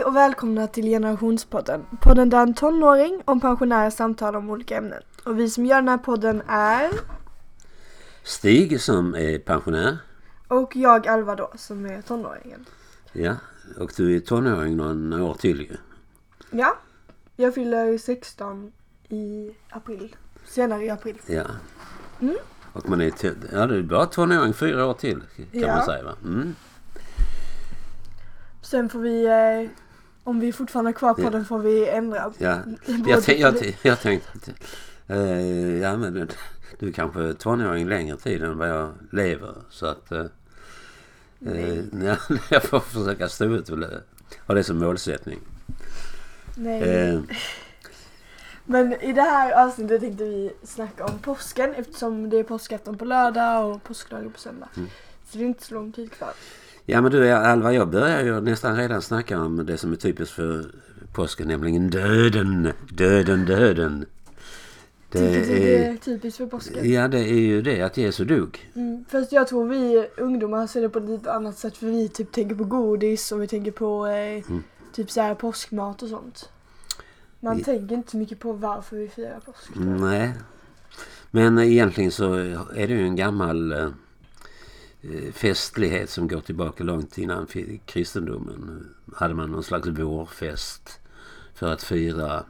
Hej och välkomna till Generationspodden. Podden där en tonåring och en pensionär samtalar om olika ämnen. Och vi som gör den här podden är... Stig som är pensionär. Och jag Alva då som är tonåringen. Ja, och du är tonåring några år till ju. Ja, jag fyller 16 i april. Senare i april. Ja. Mm. Och man är, ja, du är bara tonåring fyra år till kan Ja. man säga va? Mm. Sen får vi, eh, om vi fortfarande har kvar podden får vi ändra. Ja. Jag, t- jag, jag tänkte att eh, ja, men du, du är kanske är tonåring längre tid än vad jag lever. Så att eh, eh, ja, jag får försöka stå ut och ha det som målsättning. Nej. Eh, Men i det här avsnittet tänkte vi snacka om påsken eftersom det är påskafton på lördag och påskdagen på söndag. Mm. Så det är inte så lång tid kvar. Ja men du Alva, jag börjar ju nästan redan snacka om det som är typiskt för påsken, nämligen döden. Döden, döden. Det är, är typiskt för påsken? ja, det är ju det att Jesus dog. Mm. Fast jag tror vi ungdomar ser det på ett lite annat sätt för vi typ tänker på godis och vi tänker på eh, Mm. typ så här påskmat och sånt. Man Ja. tänker inte så mycket på varför vi firar påsk. Nej. Men egentligen så är det ju en gammal eh, Eh, festlighet som går tillbaka långt innan kristendomen. Hade man någon slags vårfest för att fira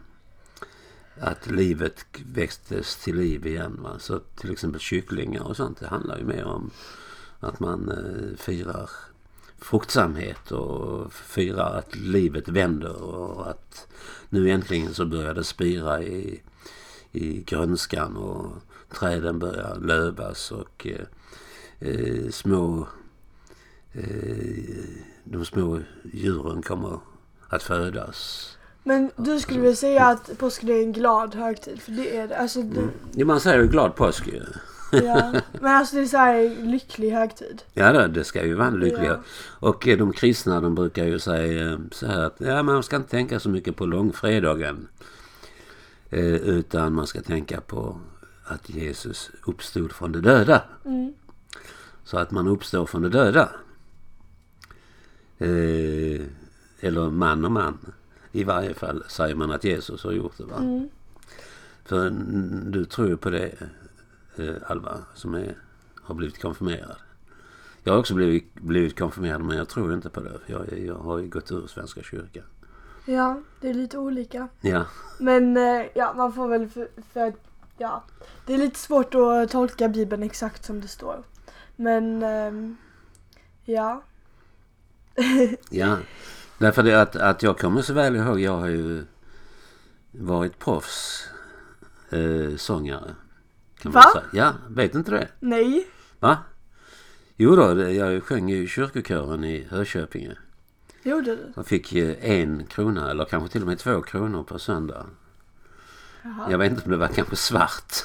att livet växtes till liv igen. Va? Så till exempel kycklingar och sånt, det handlar ju mer om att man eh, firar fruktsamhet och firar att livet vänder och att nu äntligen så börjar det spira i, i grönskan och träden börjar lövas och eh, eh, små eh, de små djuren kommer att födas. Men du skulle väl säga att påsken är en glad högtid? För det är det. Alltså, det, Ja, man säger ju glad påsk ju. ja. Men alltså det är så här lycklig högtid. Ja, det, det ska ju vara en lycklig. Ja. Och eh, de kristna de brukar ju säga eh, så här att ja, man ska inte tänka så mycket på långfredagen. Eh, utan man ska tänka på att Jesus uppstod från de döda. Mm. Så att man uppstår från de döda. Eh, eller man och man. I varje fall säger man att Jesus har gjort det. Va? Mm. För du tror på det eh, Alva som är, har blivit konfirmerad. Jag har också blivit, blivit konfirmerad men jag tror inte på det. För jag, jag har ju gått ur Svenska kyrkan. Ja, det är lite olika. Ja, Men eh, ja, man får väl för, för ja. Det är lite svårt att tolka Bibeln exakt som det står. Men ehm, ja. ja. Därför det att, att jag kommer så väl ihåg. Jag har ju varit proffs eh, sångare. Kan Va? man säga. Ja, vet inte det? Nej. Va? Jo då, jag sjöng i kyrkokören i Hököpinge. Gjorde du? Jag fick eh, en krona eller kanske till och med två kronor på söndag. Jaha. Jag vet inte om det var kanske svart.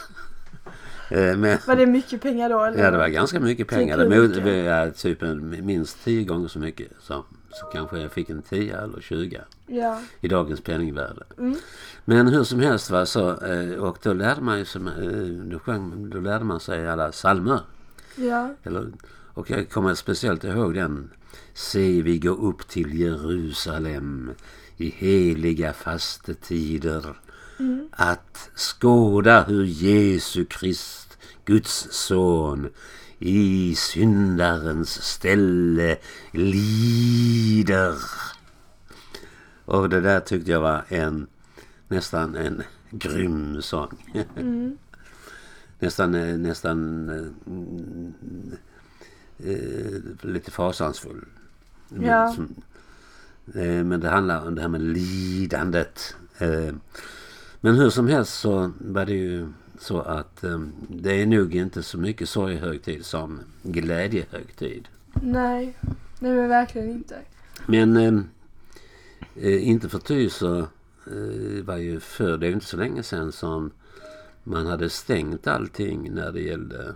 Eh, Men Var det mycket pengar då eller? ja, det var ganska mycket pengar. Det hur mot, mycket? ja, typ en, minst tio gånger så mycket. Så, så kanske jag fick en 10 eller 20 Ja. i dagens penningvärde. Mm. Men hur som helst var så, eh, och då lärde man ju som, eh, då, sjöng, då lärde man sig alla psalmer. Ja. Eller, och jag kommer speciellt ihåg den. Se vi gå upp till Jerusalem i heliga fastetider. Mm. Att skåda hur Jesu Krist, Guds son, i syndarens ställe lider. Och det där tyckte jag var en nästan en grym sång. Mm. nästan, eh, nästan eh, eh, lite fasansfull. Ja. Som, eh, men det handlar om det här med lidandet. Men hur som helst så var det ju så att eh, det är nog inte så mycket sorghögtid som glädjehögtid. Nej. Nej men verkligen inte. Men eh, eh, inte förty så eh, var ju förr, det är inte så länge sedan som man hade stängt allting när det gällde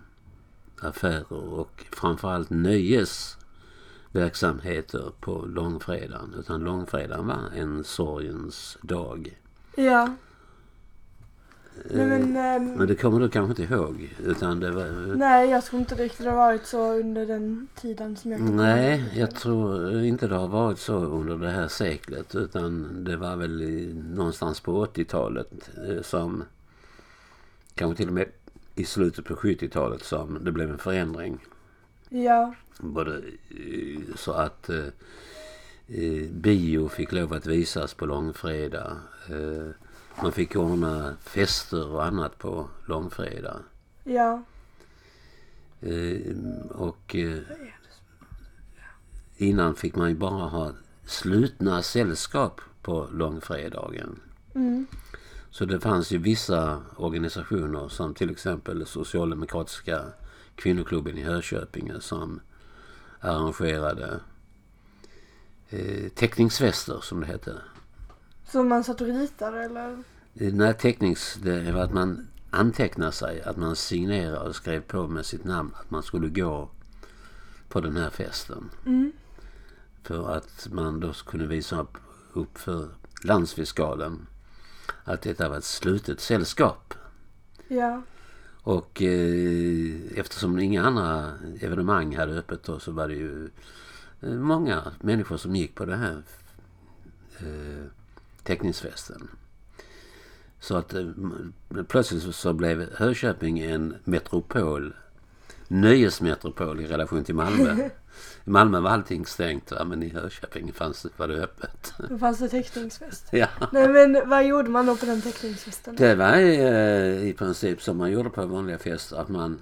affärer och framförallt nöjesverksamheter på långfredagen. Utan långfredagen var en sorgens dag. Ja. Nej, men, ehm, Men det kommer du kanske inte ihåg? Utan det var, nej, jag tror inte riktigt det har varit så under den tiden som jag Nej, jag tror inte det har varit så under det här seklet utan det var väl någonstans på 80-talet eh, som kanske till och med i slutet på 70-talet som det blev en förändring. Ja, Både eh, så att eh, eh, bio fick lov att visas på långfredag. Eh, man fick ordna fester och annat på långfredag. ja, Eh, och eh, innan fick man ju bara ha slutna sällskap på långfredagen. mm, Så det fanns ju vissa organisationer som till exempel Socialdemokratiska kvinnoklubben i Hörköpinge som arrangerade eh, teckningsfester som det hette. Så man satt och ritade eller? Nej, tecknings, det var att man antecknade sig, att man signerade och skrev på med sitt namn att man skulle gå på den här festen. Mm, För att man då kunde visa upp, upp för landsfiskalen att detta var ett slutet sällskap. ja, Och eh, eftersom inga andra evenemang hade öppet då så var det ju eh, många människor som gick på den här eh, teckningsfesten. Så att eh, plötsligt så- blev Hököping en metropol, nöjesmetropol i relation till Malmö. I Malmö var allting stängt va? men i Hököping fanns det, var det öppet. då fanns det teckningsfest. ja. Nej men vad gjorde man då på den teckningsfesten? Det var eh, i princip som man gjorde på vanliga fester att man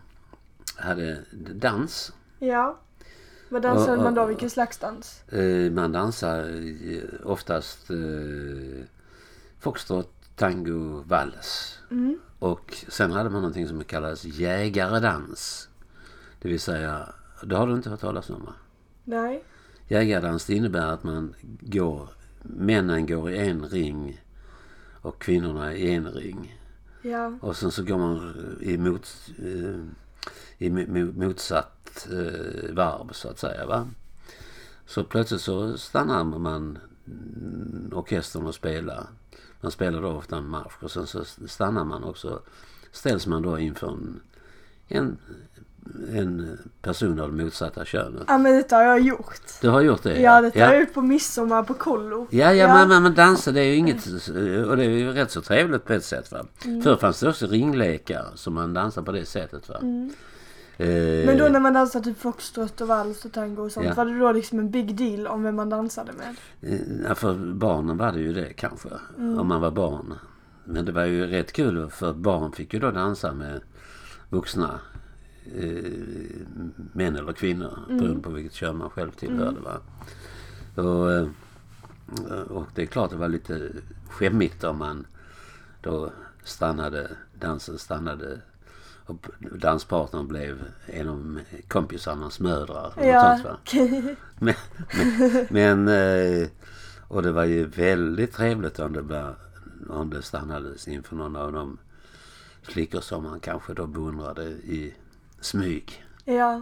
hade dans. Ja. Vad dansade Och- och- man då? Vilken slags dans? Eh, man dansar eh, oftast eh, foxtrot, tango, vals. Mm. Och sen hade man någonting som kallades jägaredans. Det vill säga, det har du inte hört talas om va? Nej. Jägardans det innebär att man går, männen går i en ring och kvinnorna i en ring. Ja. Och sen så går man i, mot, eh, i mo- eh, varv så att säga. Va? Så plötsligt så stannar man orkestern och spelar. Man spelar då ofta en marsch och sen så stannar man också. Ställs man då inför en, en, en person av det motsatta könet. Ja men detta har jag gjort. Du har gjort det? Ja, detta har jag gjort på midsommar på kollo. Ja, ja, Men, men, men dansa det är ju inget, och det är ju rätt så trevligt på ett sätt va. Mm. Förr fanns det också ringlekar som man dansar på det sättet va. Mm. Eh, Men då när man dansade typ foxtrot och vals och tango och sånt, Ja. var det då liksom en big deal om vem man dansade med? eh, ja, för barnen var det ju det kanske, Mm. om man var barn. Men det var ju rätt kul för barn fick ju då dansa med vuxna eh, män eller kvinnor Mm. beroende på vilket kön man själv tillhörde. Va? Och, eh, och det är klart det var lite skämmigt om man då stannade, dansen stannade och danspartnern blev en av kompisarnas mödrar. Ja. sånt? Men, men, men eh, och det var ju väldigt trevligt om det, om det stannades inför någon av de flickor som man kanske då beundrade i smyg. ja.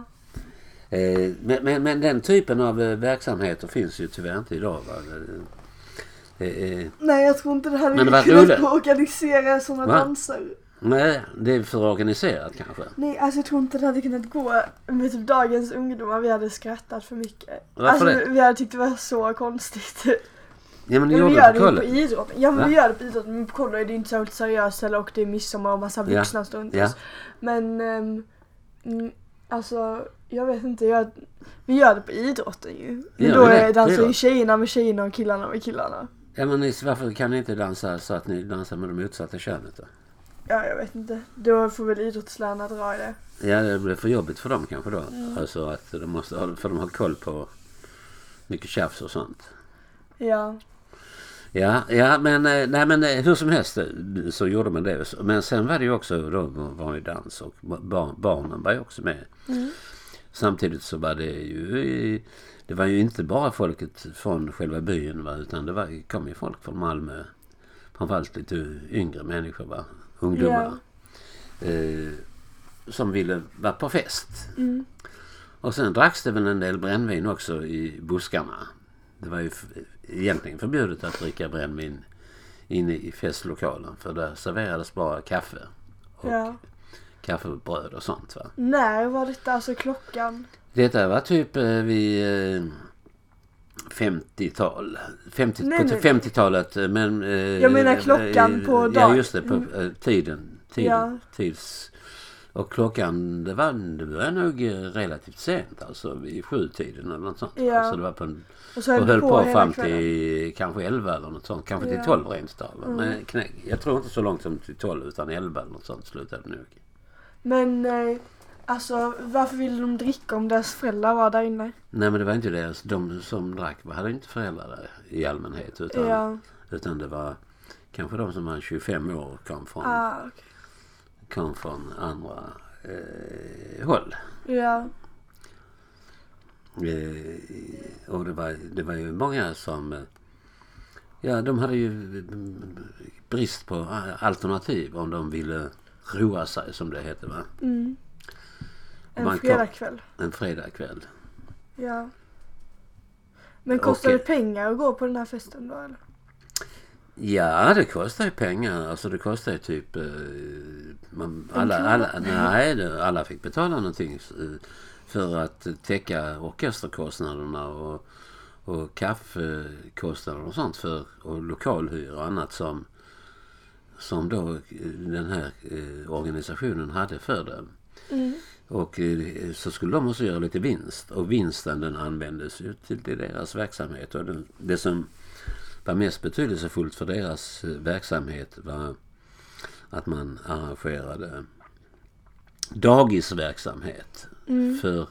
Eh, Men, men, men den typen av eh, verksamheter finns ju tyvärr inte idag. Va? Det- Nej jag tror inte det hade kunnat roligt. organisera sådana Va? danser. Nej, det är för organiserat kanske. Nej alltså jag tror inte det hade kunnat gå med typ dagens ungdomar. Vi hade skrattat för mycket. Varför alltså det? vi hade tyckt det var så konstigt. Ja men det gjorde gör på det ju på idrotten. Ja men Va? vi gör det på idrotten. Men på kollo är det inte särskilt seriöst eller och det är midsommar och massa Ja. vuxna står runt Ja. oss. Men mm, alltså jag vet inte. Jag, vi gör det på idrotten ju. Men då det? är dansar ju Idrott? tjejerna med tjejerna och killarna med killarna. Ja men ni- varför kan ni inte dansa så att ni dansar med det motsatta könet då? Ja jag vet inte. Då får väl idrottslärarna dra i det. Ja det blir för jobbigt för dem kanske då. Mm. Alltså att de måste ha, för de har koll på mycket tjafs och sånt. Ja. Ja, ja men, eh, nej, men eh, hur som helst eh, så gjorde man det. Men sen var det ju också då var ju dans och barn, barnen var ju också med. Mm. Samtidigt så var det ju det var ju inte bara folket från själva byn va, utan det var, kom ju folk från Malmö. Framförallt lite yngre människor va, ungdomar. Eh, som ville vara på fest. Mm. Och sen dracks det väl en del brännvin också i buskarna. Det var ju egentligen förbjudet att dricka brännvin inne i festlokalen. För där serverades bara kaffe. Och Ja. kaffebröd och sånt va. När var detta? Alltså klockan? Detta var typ eh, vid eh, 50-tal. 50, Nej, på nej, nej. 50-talet eh, men... Eh, Jag menar klockan på Ja dag- just det, på eh, tiden. Tid, Ja. tids, och klockan det var, det var nog eh, relativt sent alltså vid sjutiden eller något sånt. Ja. Alltså det var på en, Och så höll och höll på, på fram kvällen. till kanske 11 eller något sånt. Kanske till Ja. 12 rent av. Mm. Men knä, jag tror inte så långt som till 12 utan 11 eller något sånt slutade nog. Men eh, alltså varför ville de dricka om deras föräldrar var där inne? Nej men det var inte deras, de som drack hade inte föräldrar där i allmänhet. Utan, Ja. utan det var kanske de som var 25 år kom från, Ah, okej. kom från andra eh, håll. Ja. Eh, och det var, det var ju många som... eh, Ja, de hade ju mm, brist på alternativ om de ville roa sig som det heter va. Mm. En fredagkväll. En fredagkväll. Ja. Men kostar det pengar att gå på den här festen då eller? Ja, det kostar ju pengar. Alltså det kostar ju typ... Eh, man, alla, krona? alla, nej, det, alla fick betala någonting eh, för att täcka orkesterkostnaderna och, och kaffekostnader och sånt för och lokalhyra och annat som, som då eh, den här eh, organisationen hade för det. Mm. Och eh, så skulle de också göra lite vinst. Och vinsten den användes ju till, deras verksamhet. Och det, det som var mest betydelsefullt för deras eh, verksamhet var att man arrangerade dagisverksamhet Mm. för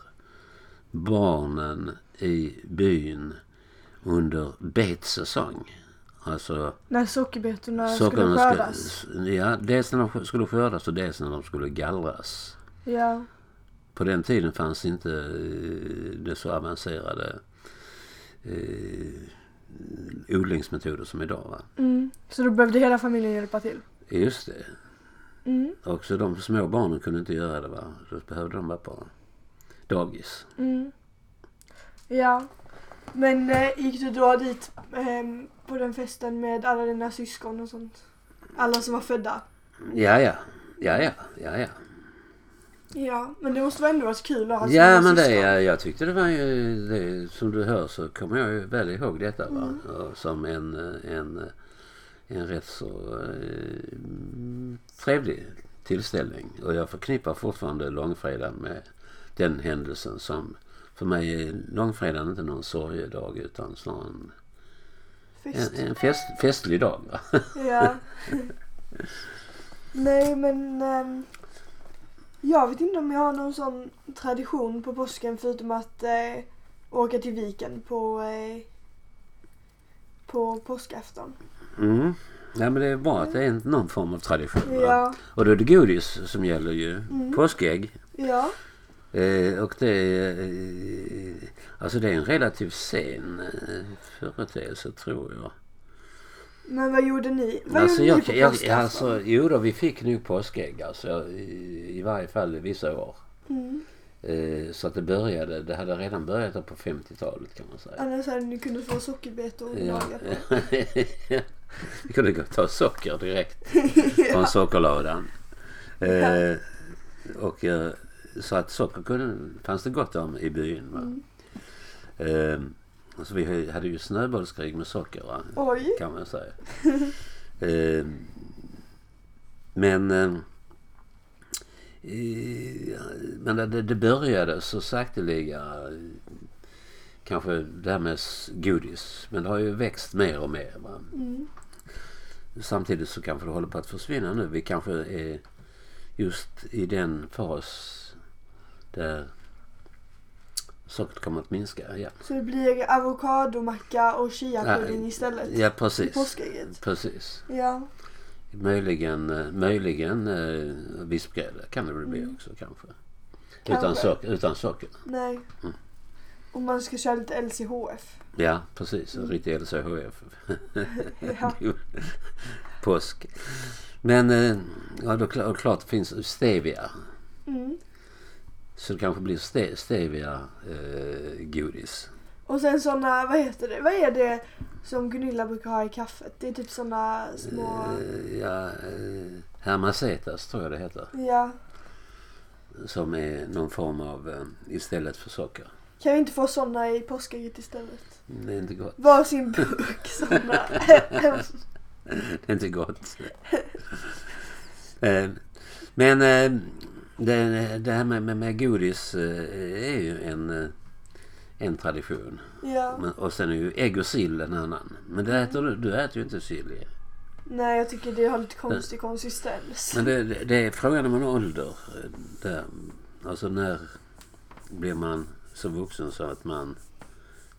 barnen i byn under betsäsong. Alltså När sockerbetorna skulle skördas. ska, ja, dels när de skulle skördas och dels när de skulle gallras. Ja. På den tiden fanns inte eh, det så avancerade eh, odlingsmetoder som idag. Mm. Så då behövde hela familjen hjälpa till. Just det. Mm. Också de små barnen kunde inte göra det. Va? Då behövde de vara på dagis. Mm. Ja. Men eh, gick du då dit ehm, på den festen med alla dina syskon och sånt? Alla som var födda? Ja, ja. Ja, ja. Ja, ja. Ja, men det måste ändå varit kul att ha Ja, men det, jag, jag tyckte det var ju, det, som du hör så kommer jag ju väl ihåg detta va? Mm. Som en, en, en rätt så eh, trevlig tillställning. Och jag förknippar fortfarande långfredagen med den händelsen som för mig är långfredagen inte någon sorgedag utan snarare en, Fest. en, en fest, festlig dag. Va? Ja. Nej men ehm, jag vet inte om jag har någon sån tradition på påsken förutom att eh, åka till viken på, eh, på påskafton. Mm. Ja, men det är bra att det är någon form av tradition. Ja. Och då är det godis som gäller ju. Mm. Påskägg. Ja. Eh, och det är, eh, alltså det är en relativt sen eh, företeelse tror jag. Men vad gjorde ni? Vad Alltså, gjorde jag, ni på jag, påskafton? alltså, jo då, vi fick nog påskägg alltså, i, i varje fall vissa år. Mm. Eh, så att det började, det hade redan börjat på 50-talet kan man säga. Annars hade ni kunnat få sockerbetor och Ja. på. vi kunde gå och ta socker direkt från sockerlådan. Eh, och, eh, så att socker kunde, fanns det gott om i byn. Va? Mm. Eh, så vi hade ju snöbollskrig med socker va? Oj. kan man säga. eh, men eh, men det, det började så sakteliga kanske det här med godis. Men det har ju växt mer och mer. Va? Mm. Samtidigt så kanske det håller på att försvinna nu. Vi kanske är just i den fas där sockret kommer att minska. Ja, Så det blir avokadomacka och chiapudding istället? ja precis. påskägget? Precis. Ja. Möjligen, eh, möjligen eh, vispgrädde kan det väl bli också kanske. Utan, Kanske. socker, utan socker. Nej. Mm. Om man ska köra lite LCHF. Ja, precis. En riktig LCHF. Ja. Påsk. Men eh, ja, då kla- klart det finns stevia. Mm. Så det kanske blir ste, stevia eh. Och sen såna, vad heter det, vad är det Som Gunilla brukar ha i kaffet. Det är typ såna små... Eh, ja, eh, Hermacetas tror jag det heter. Ja. Som är någon form av eh, istället för socker. Kan vi inte få såna i påskägget istället? Det är inte gott. Varsin burk såna. Det är inte gott. Eh, Men det, det här med, med, med godis eh, är ju en, eh, en tradition. ja. Men, och sen är ju ägg och sill en annan. Men det äter du, du äter ju inte sill. ju. Nej, jag tycker det har lite konstig konsistens. Men det, det, det är frågan om en ålder. eh, Där, alltså när blir man så vuxen så att man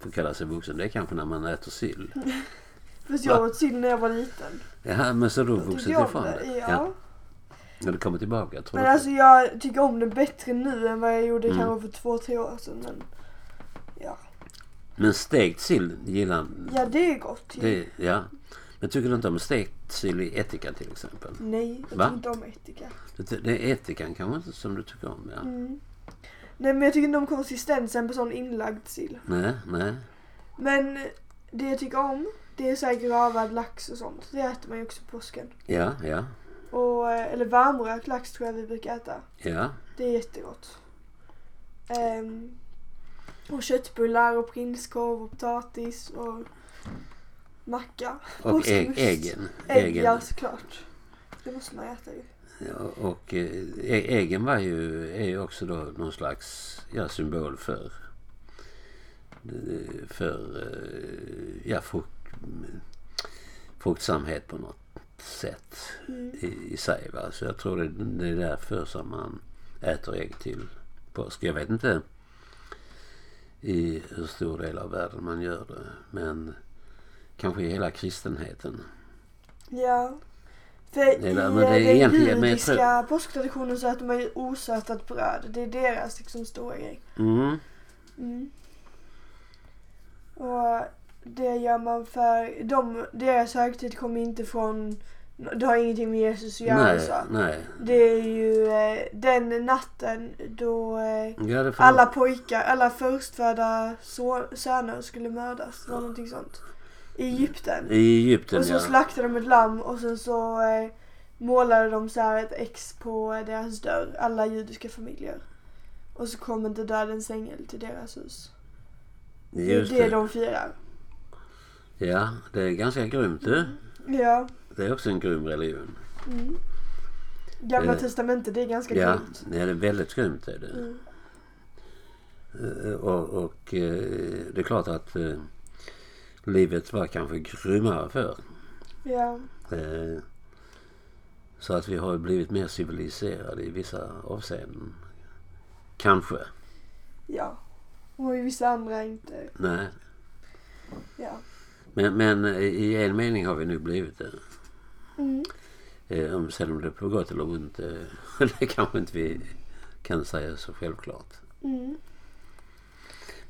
får kalla sig vuxen. Det är kanske när man äter sill. Fast jag åt sill när jag var liten. Ja, men så har du Jag vuxit ifrån det. det? Ja. När du kommer tillbaka? Tror Men du? alltså jag tycker om det bättre nu än vad jag gjorde Mm. kanske för två, tre år sedan. Men ja, Men stekt sill gillar ja det är gott. det? Ja. Men tycker du inte om stekt sill i ättika till exempel? Nej, jag Va? tycker inte om ättika. Det, det är ättikan kanske inte som du tycker om? Ja. Mm. Nej men jag tycker inte om konsistensen på sån inlagd sill. Nej, nej. Men det jag tycker om det är så här gravad lax och sånt. Det äter man ju också på påsken. Ja, ja, Och, eh, eller varmrökt lax tror jag vi brukar äta. ja. Det är jättegott. Ehm, och köttbullar och prinskorv och potatis och macka. Och ägg, Påskost. äggen. Ägg, ja såklart. Det måste man äta ju. Ja, och eh, äggen var ju, är ju också då någon slags ja, symbol för, eh, för ja, frukt, fruktsamhet på något sätt Mm. i, i sig. Va? Så jag tror det, det är därför som man äter ägg till påsk. Jag vet inte i hur stor del av världen man gör det. Men kanske i hela kristenheten. Ja. För Eller, i men eh, det den judiska påsktraditionen så äter man ju osötat bröd. Det är deras liksom stora grej. Mm. Mm. Och det gör man för de, deras högtid kommer inte från, det har ingenting med Jesus att göra Nej, så. nej. Det är ju eh, den natten då eh, Ja, alla pojkar, alla förstfödda så- söner skulle mördas. Var någonting sånt. I Egypten. I Egypten Och så ja. slaktade de ett lamm och sen så eh, målade de så här ett X på deras dörr, alla judiska familjer. Och så kom inte dödens ängel till deras hus. Det är Just det det. de firar. Ja, det är ganska grymt du. Ja. Det är också en grym religion. Mm. Gamla Eh, testamentet, det är ganska Ja, grymt. det är väldigt grymt är det. Mm. Eh, Och, och eh, det är klart att eh, livet var kanske grymmare förr. Ja. Eh, Så att vi har blivit mer civiliserade i vissa avseenden. Kanske. Ja. Och i vissa andra inte. Nej. Ja. Men, men i en mening har vi nu blivit det. Mm. Eh, sen om det är på gott eller ont, eh, det kanske inte vi kan säga så självklart. Mm.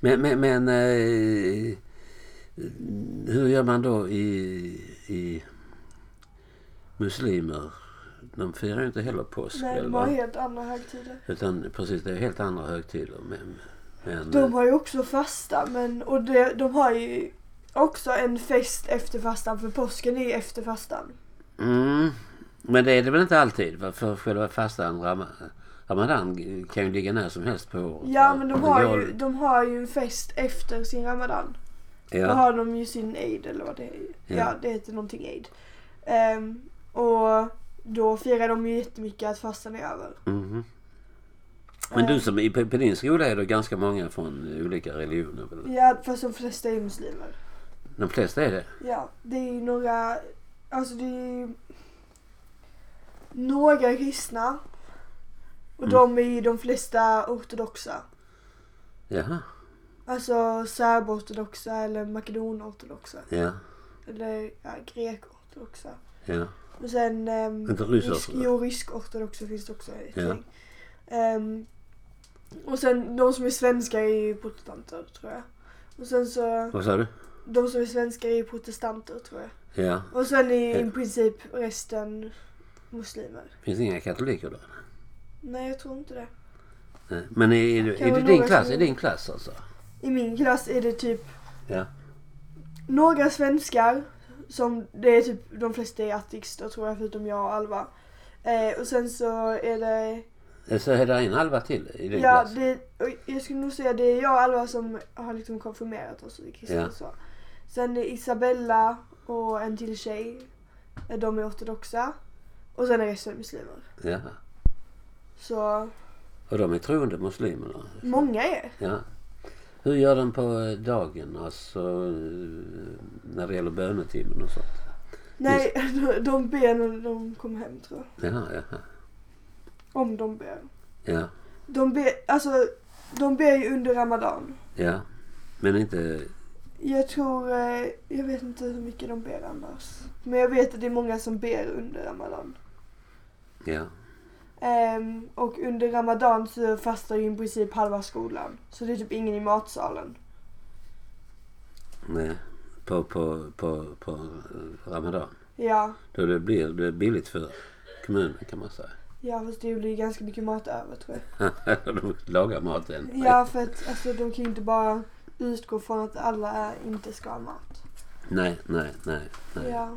Men, men, men eh, hur gör man då i, i muslimer? De firar ju inte heller påsk. Nej, de har helt andra högtider. Utan precis, det är helt andra högtider. Men, men, De har ju också fasta men, och det, de har ju också en fest efter fastan för påsken är ju efter fastan. mm, men det är det väl inte alltid? För själva fastan, Ram- Ramadan kan ju ligga när som helst på året. Ja men de har, går- ju, de har ju en fest efter sin ramadan. Då Ja, har de ju sin eid eller vad det är. Ja, Ja. det heter någonting eid. Ehm, och då firar de ju jättemycket att fastan är över. mhm. Men du Ehm, som, i- på, din skola är det ganska många från olika religioner? Ja fast de flesta är muslimer. De flesta är det? Ja, det är ju några, alltså det är ju några kristna. Och Mm. de är ju de flesta ortodoxa. Jaha, Alltså serbortodoxa eller makedonortodoxa. ja, Eller ja, grekortodoxa. ja. Och sen um, Inte rysk-ortodox? Jo, rysk-ortodoxa finns det också ett Ja. Ehm, och sen de som är svenskar är ju protestanter tror jag. Och sen så, Vad sa du? De som är svenskar är ju protestanter tror jag. Ja. Och sen är Ja. i princip resten muslimer. Finns det inga katoliker då? Nej, jag tror inte det. Nej. Men är, är, är det din klass? som- Är din klass alltså? I min klass är det typ Ja. några svenskar. Som det är typ de flesta är ateister tror jag förutom jag och Alva. Eh, och sen så är det Så är det en halva till i din Ja, klass? och jag skulle nog säga det är jag och Alva som har liksom konfirmerat oss i kristna Ja. så. Sen är Isabella och en till tjej. De är ortodoxa. Och sen är resten muslimer. Ja. Så Och de är troende muslimerna? många är. Ja. Hur gör de på eh, dagen, alltså eh, när det gäller bönetimmen och sånt? Nej, de, de ber när de kommer hem tror jag. Ja, ja, Om de ber. ja, De ber, alltså de ber ju under Ramadan. ja. Men inte... Jag tror, eh, jag vet inte hur mycket de ber annars. Men jag vet att det är många som ber under Ramadan. Ja, Ehm, och under Ramadan så fastar ju i princip halva skolan. Så det är typ ingen i matsalen. nej. På, på, på, på Ramadan. Ja, Då det blir det billigt för kommunen kan man säga. ja fast det blir ganska mycket mat över tror jag. de lagar maten. Ja för att alltså, de kan ju inte bara utgå från att alla inte ska ha mat. Nej, nej, nej. nej. Ja.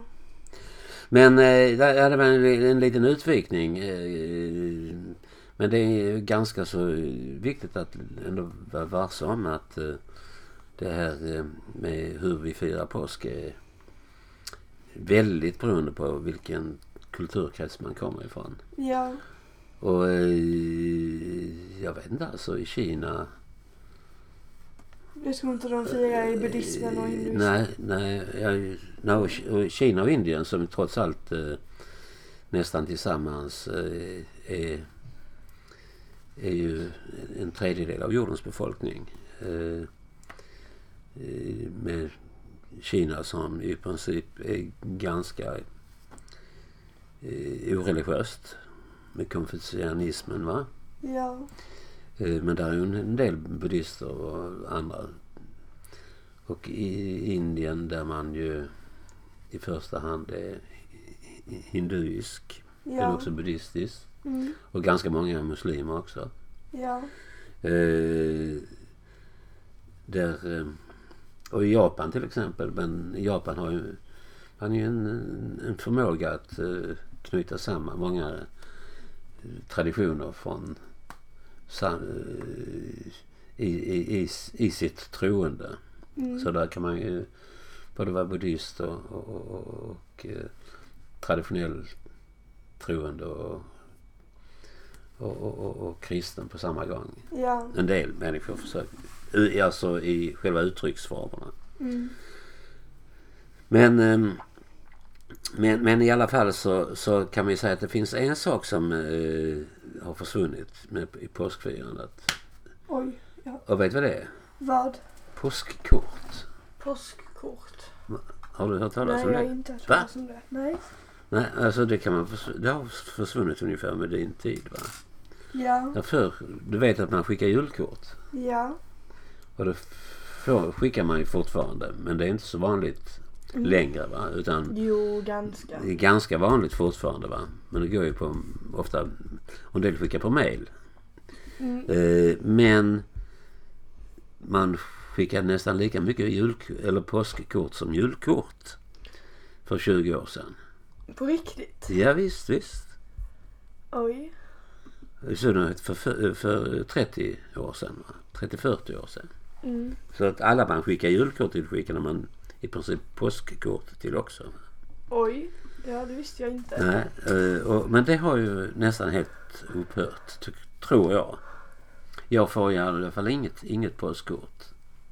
Men eh, det var en, en liten utvikning. Eh, men det är ganska så viktigt att ändå vara varse om att eh, det här eh, med hur vi firar påsk är väldigt beroende på vilken kulturkrets man kommer ifrån. Ja. Och eh, jag vet inte alltså i Kina. Jag tror inte de firar i buddhismen och hinduismen. Nej, nej. Jag, och Kina och Indien som trots allt eh, nästan tillsammans eh, är, är ju en tredjedel av jordens befolkning. Eh, eh, med Kina som i princip är ganska eh, oreligiöst med konfucianismen. Va? Ja. Eh, Men där är ju en- del buddister och andra. Och i Indien där man ju i första hand är hinduisk men Ja. också buddhistisk. Mm. Och ganska många muslimer också. Ja. Eh, där, eh, och i Japan till exempel. Men Japan har ju, har ju en, en förmåga att eh, knyta samman många traditioner från i, i, i, i sitt troende. Mm. Så där kan man ju både vara buddhist och, och, och, och eh, traditionell troende och, och, och, och, och kristen på samma gång. Ja. En del människor försöker, alltså i själva uttrycksformerna. Mm. Men, ehm, men, men i alla fall så, så kan vi säga att det finns en sak som eh, har försvunnit med, i påskfirandet. Oj. Ja. Och vet du vad det är? Vad? Påskkort. Påskkort. Har du hört talas Nej, om jag har det? inte hört talas om det. Nej. Nej, alltså det kan man Det har försvunnit ungefär med din tid va? Ja. Ja, förr, du vet att man skickar julkort. Ja. Och det får, skickar man ju fortfarande. Men det är inte så vanligt. Längre va? Utan Jo, ganska. det är ganska vanligt fortfarande va. Men det går ju på ofta, och en del skickar på mail. Mm. Eh, men man skickar nästan lika mycket julk- eller påskkort som julkort. För 20 år sedan. På riktigt? Ja visst, visst. Oj. I synnerhet för, för, för 30 år sedan. va? 30-40 år sedan. Mm. Så att alla man skickar julkort till skickade man i princip påskkort till också. Oj. Ja, det visste jag inte. Nej, eh, och, men det har ju nästan helt upphört, tror jag. Jag får i alla fall inget, inget påskkort.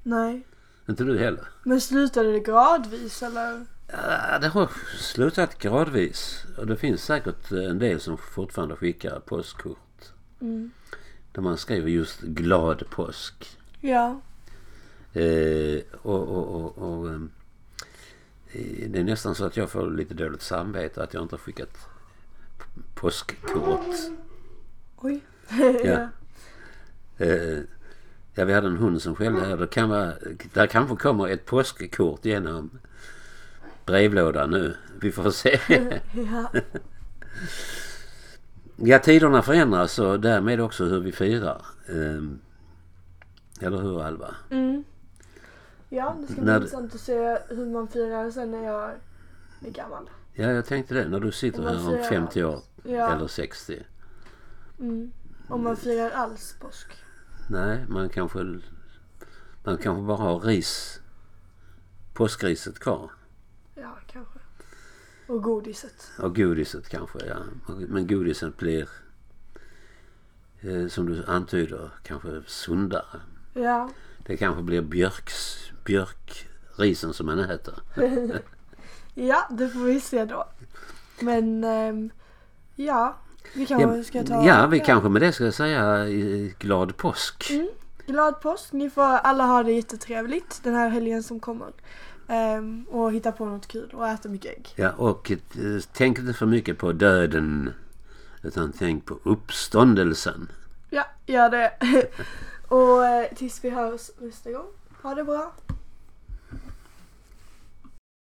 Nej. Inte du heller? Men slutade det gradvis eller? Ja, det har slutat gradvis. Och det finns säkert en del som fortfarande skickar påskkort. Mm. Där man skriver just glad påsk. Ja. Eh, och, och, och, och ehm, eh, det är nästan så att jag får lite dåligt samvete att jag inte har skickat påskkort. Oj. Ja. Eh, ja, vi hade en hund som skällde här. Det kan vara, där kanske kommer ett påskkort genom brevlådan nu. Vi får se. ja. ja, tiderna förändras och därmed också hur vi firar. Eh, eller hur Alva? Mm. Ja, det ska bli När- intressant att se hur man firar sen när jag är gammal. Ja, jag tänkte det. När du sitter här om firar 50 år Ja. eller 60. Mm. Om man firar alls påsk. Nej, man kanske, man kanske bara har ris. Påskriset kvar. Ja, kanske. Och godiset. Och godiset kanske, ja. Men godiset blir, eh, som du antyder, kanske sundare. Ja. Det kanske blir björks, björkrisen som man äter. Ja, det får vi se då. Men ehm, ja, vi kanske ska ta... ja, vi kanske med det ska säga eh, glad påsk. Mm. Glad påsk. Ni får alla ha det jättetrevligt den här helgen som kommer. Ehm, och hitta på något kul och äta mycket ägg. Ja, och eh, tänk inte för mycket på döden. Utan tänk på uppståndelsen. Ja, gör det. och eh, tills vi hörs nästa gång. Ha det bra.